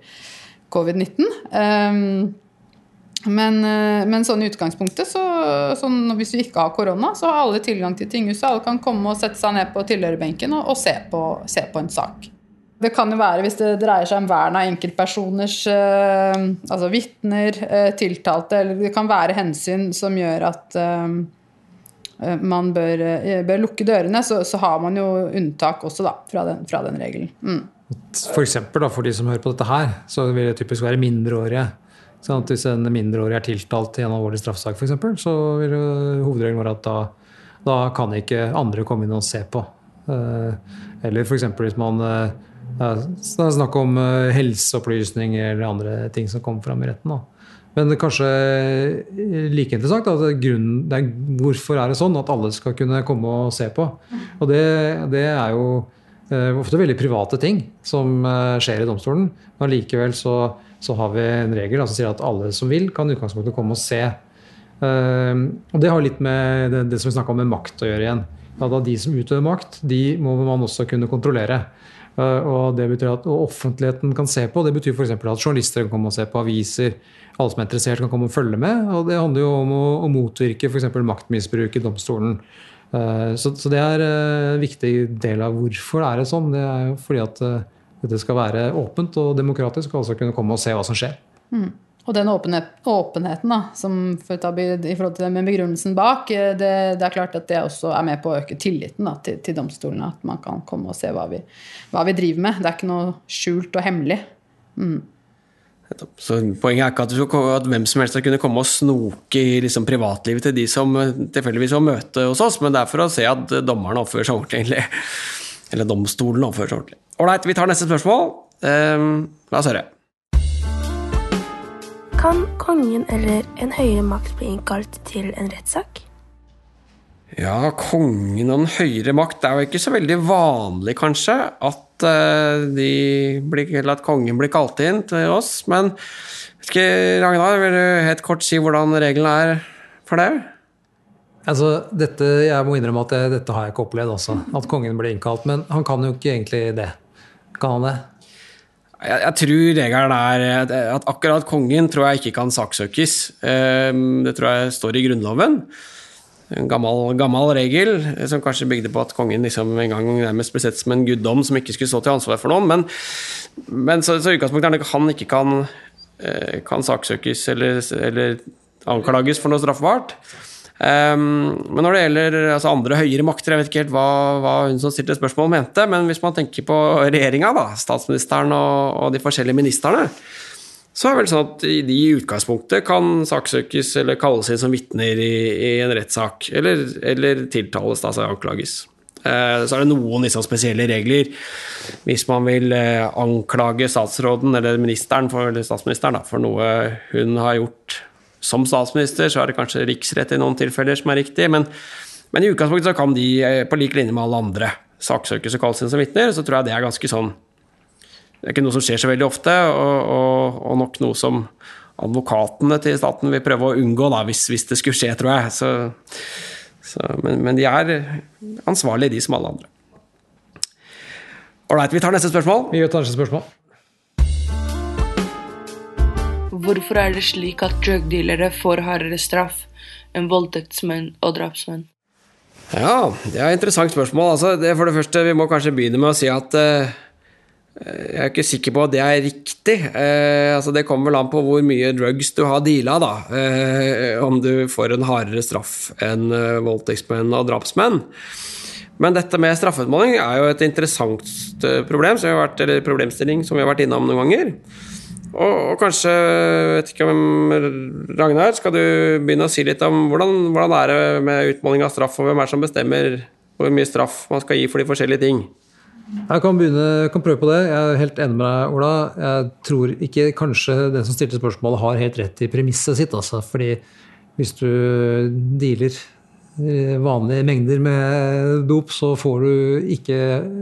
covid-19. Men, eh, men sånn utgangspunktet, så, sånn, hvis vi ikke har korona, så har alle tilgang til tinghuset. Alle kan komme og sette seg ned på tilhørerbenken og, og se, på, se på en sak. Det kan jo være hvis det dreier seg om vern av enkeltpersoners eh, Altså vitner, eh, tiltalte, eller det kan være hensyn som gjør at eh, man bør, eh, bør lukke dørene, så, så, har man jo unntak også da, fra den, fra den regelen. Mm. For da, for de som hører på dette her, så vil det typisk være mindreårige. Sånn at hvis en mindreårig er tiltalt i en alvorlig straffesak, f.eks., så vil jo hovedregelen være at da, da, kan ikke andre komme inn og se på. Eh, eller f.eks. hvis man eh, Det er snakk om helseopplysninger eller andre ting som kommer fram i retten. da. Men kanskje like interessant at grunnen, det er, hvorfor er det sånn at alle skal kunne komme og se på. Og det, det er jo eh, ofte veldig private ting som eh, skjer i domstolen. Men likevel så, så, har vi en regel som sier at alle som vil, kan i utgangspunktet komme og se. Eh, og det har litt med det, det som vi snakka om med makt å gjøre igjen. Da de som utøver makt, de må man også kunne kontrollere. Eh, og det betyr at offentligheten kan se på. Det betyr f.eks. at journalister kan komme og se på aviser. Alle som er interessert, kan komme og følge med. Og det handler jo om å, å motvirke f.eks. maktmisbruk i domstolen. Eh, så, så, det er en viktig del av hvorfor det er sånn. Det er jo fordi at eh, dette skal være åpent og demokratisk, og altså kunne komme og se hva som skjer. Mm. Og den åpenhet, åpenheten da, som for ta, i forhold til det med begrunnelsen bak, det, det, er klart at det også er med på å øke tilliten da, til, til, domstolene. At man kan komme og se hva vi, hva vi, driver med. Det er ikke noe skjult og hemmelig. Mm. Så Poenget er ikke at, skal, at, hvem som helst skal kunne komme og snoke i liksom, privatlivet til de som tilfeldigvis har møte hos oss, men det er for å se at dommerne oppfører seg ordentlig. Eller domstolen oppfører seg ordentlig. Ålreit, vi tar neste spørsmål. Um, la oss høre. Kan kongen eller en høyere makt bli innkalt til en rettssak? Ja, kongen og den høyere makt Det er jo ikke så veldig vanlig, kanskje, at, uh, blir, at kongen blir kalt inn til oss. Men skal, Ragnar, vil du helt kort si hvordan reglene er for det? Altså, dette, Jeg må innrømme at jeg, dette har jeg ikke opplevd også, at kongen blir innkalt. Men han kan jo ikke egentlig det. Kan han det? Jeg, jeg, tror regelen er at akkurat kongen tror jeg ikke kan saksøkes. Ehm, det tror jeg står i Grunnloven. En gammel, gammel regel som kanskje bygde på at kongen liksom en gang nærmest ble sett som en guddom som ikke skulle stå til ansvar for noen. Men, men så, så utgangspunktet er at han ikke kan, eh, kan saksøkes eller, eller anklages for noe straffbart. Um, men når det gjelder altså andre høyere makter, jeg vet ikke helt hva, hva hun som stilte spørsmål mente, men hvis man tenker på regjeringa, statsministeren og, og, de forskjellige ministrene, så er det vel sånn at de i utgangspunktet kan saksøkes eller kalles inn som vitner i, i, en rettssak, eller, eller tiltales, altså anklages. Uh, så er det noen liksom, spesielle regler hvis man vil uh, anklage statsråden eller ministeren for, eller statsministeren da, for noe hun har gjort som statsminister så er det kanskje riksrett i noen tilfeller som er riktig, men, men i utgangspunktet så kan de eh, på lik linje med alle andre saksøkes og kalles inn som vitner. Så tror jeg det er ganske sånn Det er ikke noe som skjer så veldig ofte, og, og, og nok noe som advokatene til staten vil prøve å unngå, da, hvis, hvis det skulle skje, tror jeg. Så, så, men, men, de er ansvarlige, de som alle andre. Ålreit, vi tar neste spørsmål. Vi tar neste spørsmål. Hvorfor er det slik at drugdealere får hardere straff enn voldtektsmenn og drapsmenn? Ja, det er et interessant spørsmål. Altså, det for det første, Vi må kanskje begynne med å si at uh, jeg er ikke sikker på at det er riktig. Uh, altså, det kommer vel an på hvor mye drugs du har deala, da. Uh, om du får en hardere straff enn voldtektsmenn og drapsmenn. Men dette med straffeutmåling er jo et interessant problem, som vært, problemstilling som vi har vært innom noen ganger. Og, og, kanskje, vet ikke om Ragnar, skal du begynne å si litt om hvordan, hvordan er det med utmåling av straff, og hvem er det som bestemmer hvor mye straff man skal gi for de forskjellige ting? Jeg kan, begynne, kan prøve på det. Jeg er helt enig med deg, Ola. Jeg tror ikke kanskje den som stilte spørsmålet, har helt rett i premisset sitt. Altså. Fordi hvis du dealer eh, vanlige mengder med dop, så får du ikke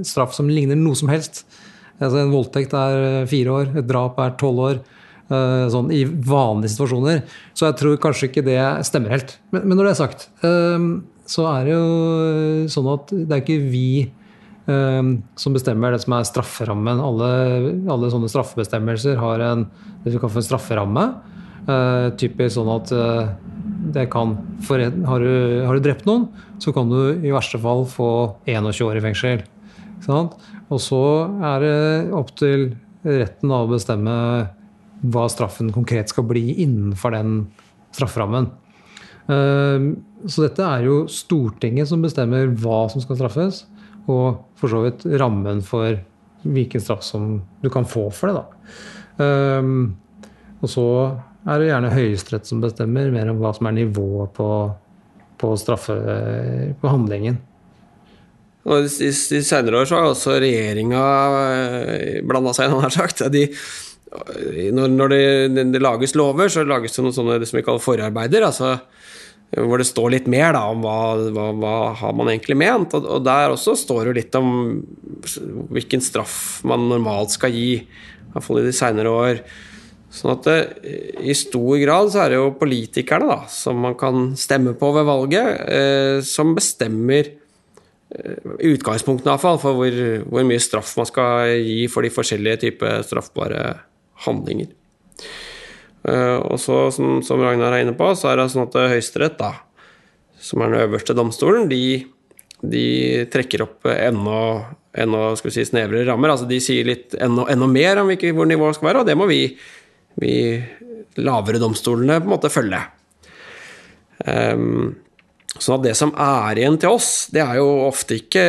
straff som ligner noe som helst. Altså en voldtekt er eh, fire år, et drap er tolv år. Eh, sånn i vanlige situasjoner. Så jeg tror kanskje ikke det stemmer helt. Men, men når det er sagt, eh, så er det jo sånn at det er ikke vi som bestemmer det som er strafferammen. Alle, alle sånne straffebestemmelser har en, en strafferamme. typisk sånn at for, har, du, har, du, drept noen, så kan du i verste fall få 21 år i fengsel. Og så er det opp til retten å bestemme hva straffen konkret skal bli innenfor den strafferammen. Ehm, så dette er jo Stortinget som bestemmer hva som skal straffes, og for så vidt rammen for hvilken straff som du kan få for det. da. Ehm, og så er det gjerne Høyesterett som bestemmer mer om hva som er nivået på, på, på handlingen. Og I, i senere år så har også regjeringa eh, blanda seg (laughs) inn. De, når, når det, det, lages lover, så lages det noen sånne som vi kaller forarbeider. altså hvor det står litt mer da, om hva, hva, hva har man egentlig ment. Og, og, der også står det litt om hvilken straff man normalt skal gi. Iallfall i de seinere år. Sånn at det, i stor grad så er det jo politikerne da, som man kan stemme på ved valget, eh, som bestemmer eh, i utgangspunktet iallfall for hvor, hvor mye straff man skal gi for de forskjellige typer straffbare handlinger. Eh, og så, som, som, Ragnar er inne på, så er det sånn at Høyesterett, da, som er den øverste domstolen, de, de trekker opp enda, enda si, snevrere rammer. Altså de sier litt enda, enda mer om hvilke, hvor nivået skal være, og det må vi, vi lavere domstolene på en måte følge. Um, sånn at det som er igjen til oss, det er jo ofte ikke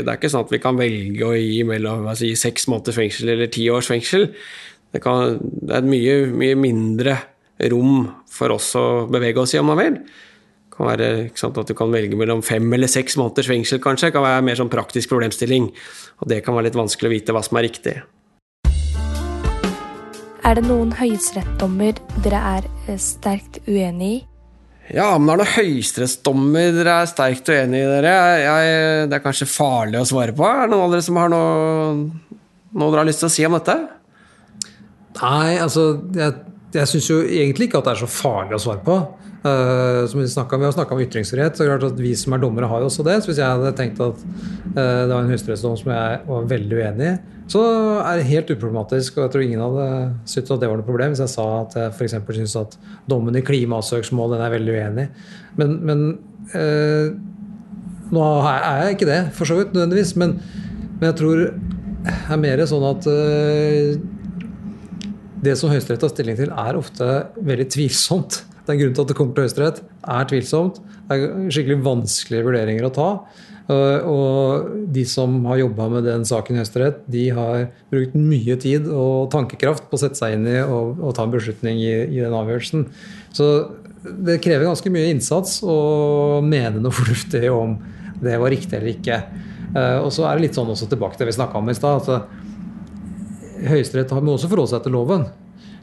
Det er ikke sånn at vi kan velge å gi mellom si, seks måneders fengsel eller ti års fengsel. Det, kan, det er et mye, mye mindre rom for oss å bevege oss i, om man vil. Det kan være sant, at du kan velge mellom fem eller seks måneders fengsel, kanskje. Det kan være mer sånn praktisk problemstilling. Og det kan være litt vanskelig å vite hva som er riktig. Er det noen høyesterettsdommer dere er eh, sterkt uenig i? Ja, men det er noen høyesterettsdommer dere er sterkt uenig i, dere, jeg, det er kanskje farlig å svare på. Er det noen av dere som har noe, noe dere har lyst til å si om dette? Nei, altså Jeg, jeg syns jo egentlig ikke at det er så farlig å svare på. Uh, som Vi, snakket, vi har snakka om ytringsfrihet, så klart at vi som er dommere, har jo også det. Så hvis jeg hadde tenkt at uh, det var en høyesterettsdom som jeg var veldig uenig i, så er det helt uproblematisk. Og jeg tror ingen hadde syntes at det var noe problem hvis jeg sa at jeg f.eks. syns at dommen i klimasøksmål den er veldig uenig Men, men uh, nå er jeg ikke det, for så vidt, nødvendigvis. Men, men jeg tror det er mer sånn at det som Høyesterett tar stilling til, er ofte veldig tvilsomt. Det er grunnen til at det kommer til Høyesterett, er tvilsomt. Det er skikkelig vanskelige vurderinger å ta. Og de som har jobba med den saken i Høyesterett, de har brukt mye tid og tankekraft på å sette seg inn i og, og ta en beslutning i, i, den avgjørelsen. Så det krever ganske mye innsats å mene noe (laughs) fornuftig om det var riktig eller ikke. Og så er det litt sånn også tilbake til det vi snakka om i stad. Høyesterett må også forholde seg til loven.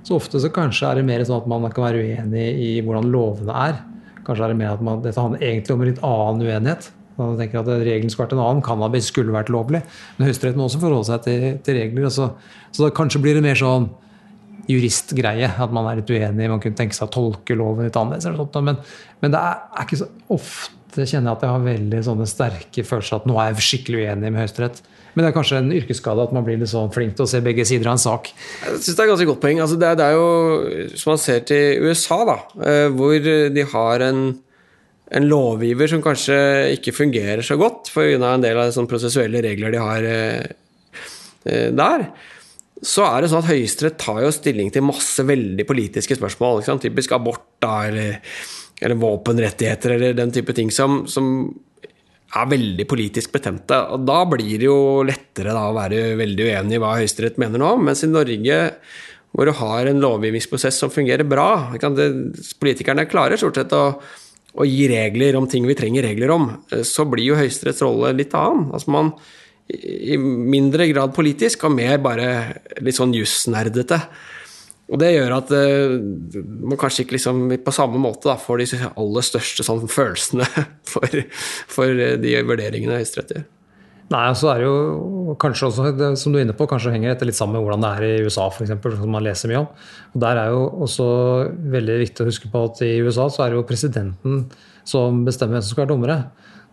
Så ofte så kanskje er det mer sånn at man kan være uenig i hvordan lovene er. Kanskje er det mer at man, dette handler egentlig om en litt annen uenighet. Man tenker at Regelen skulle vært en annen. Cannabis skulle vært lovlig. Men Høyesterett må også forholde seg til, til regler. Så, så da kanskje blir det mer sånn juristgreie. At man er litt uenig. Man kunne tenke seg å tolke loven litt annerledes. Men, men det er, er, ikke så ofte kjenner jeg at jeg har veldig sånne sterke følelser at nå er jeg skikkelig uenig med Høyesterett. Men det er kanskje en yrkesskade at man blir litt sånn flink til å se begge sider av en sak. Jeg synes det er et ganske godt poeng. Altså det, er, det, er, jo, Som man ser til USA, da, eh, hvor de har en, en lovgiver som kanskje ikke fungerer så godt pga. en del av sånne prosessuelle regler de har eh, eh, der. Så er det sånn at Høyesterett tar jo stilling til masse veldig politiske spørsmål. Typisk abort da, eller, eller, våpenrettigheter eller den type ting som, som er veldig politisk betente. og Da blir det jo lettere å være veldig uenig i hva Høyesterett mener nå. Mens i Norge, hvor du har en lovgivningsprosess som fungerer bra det, Politikerne klarer stort sett å, å, gi regler om ting vi trenger regler om. Så blir jo Høyesteretts rolle litt annen. Altså man i mindre grad politisk og mer bare litt sånn jussnerdete. Og det gjør at uh, man kanskje ikke liksom på samme måte da, får de aller største sånn, følelsene (laughs) for, for, de vurderingene Høyesterett gjør. Nei, så er det jo kanskje også, det, som du er inne på, kanskje henger dette litt sammen med hvordan det er i USA, f.eks., som man leser mye om. Og Der er jo også veldig viktig å huske på at i USA så er det jo presidenten som bestemmer hvem som skal være dommere.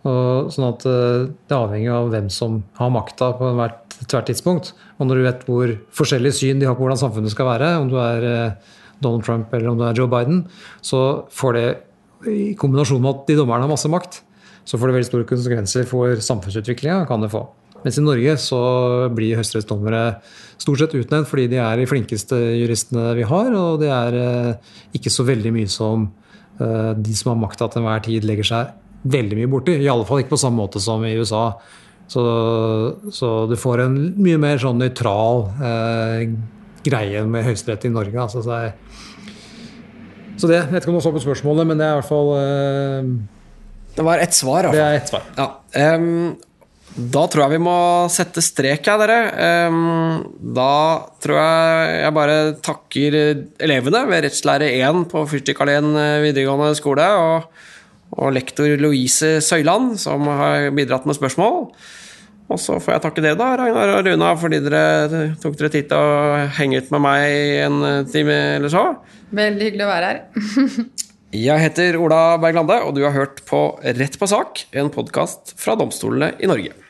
Og sånn at eh, Det avhenger av hvem som har makta på hvert, hvert, tidspunkt. Og når du vet hvor forskjellig syn de har på hvordan samfunnet skal være, om du er eh, Donald Trump eller om du er Joe Biden, så får det i kombinasjon med at de dommerne har masse makt, så får det veldig store konsekvenser for samfunnsutviklinga. kan det få. Mens i Norge så blir høyesterettsdommere stort sett utnevnt fordi de er de flinkeste juristene vi har, og det er eh, ikke så veldig mye som de som har makta til enhver tid, legger seg veldig mye borti. I alle fall ikke på samme måte som i USA. Så, så du får en mye mer sånn nøytral eh, greie med Høyesterett i Norge. Altså, så, jeg, så, det Jeg vet ikke om du så på spørsmålet, men det er i hvert fall eh, Det var ett svar. Det er ett svar. Ja. Um, da tror jeg vi må sette strek, her, dere. Um, da tror jeg jeg bare takker elevene ved rettslære 1 på Fyrstikkalleen videregående skole. og og lektor Louise Søyland, som har bidratt med spørsmål. Og så får jeg takke dere, da, Ragnar og Runa, fordi dere tok dere tid til å henge ut med meg en time eller så. Veldig hyggelig å være her. (laughs) Jeg heter Ola Berglande, og du har hørt på Rett på sak, en podkast fra domstolene i Norge.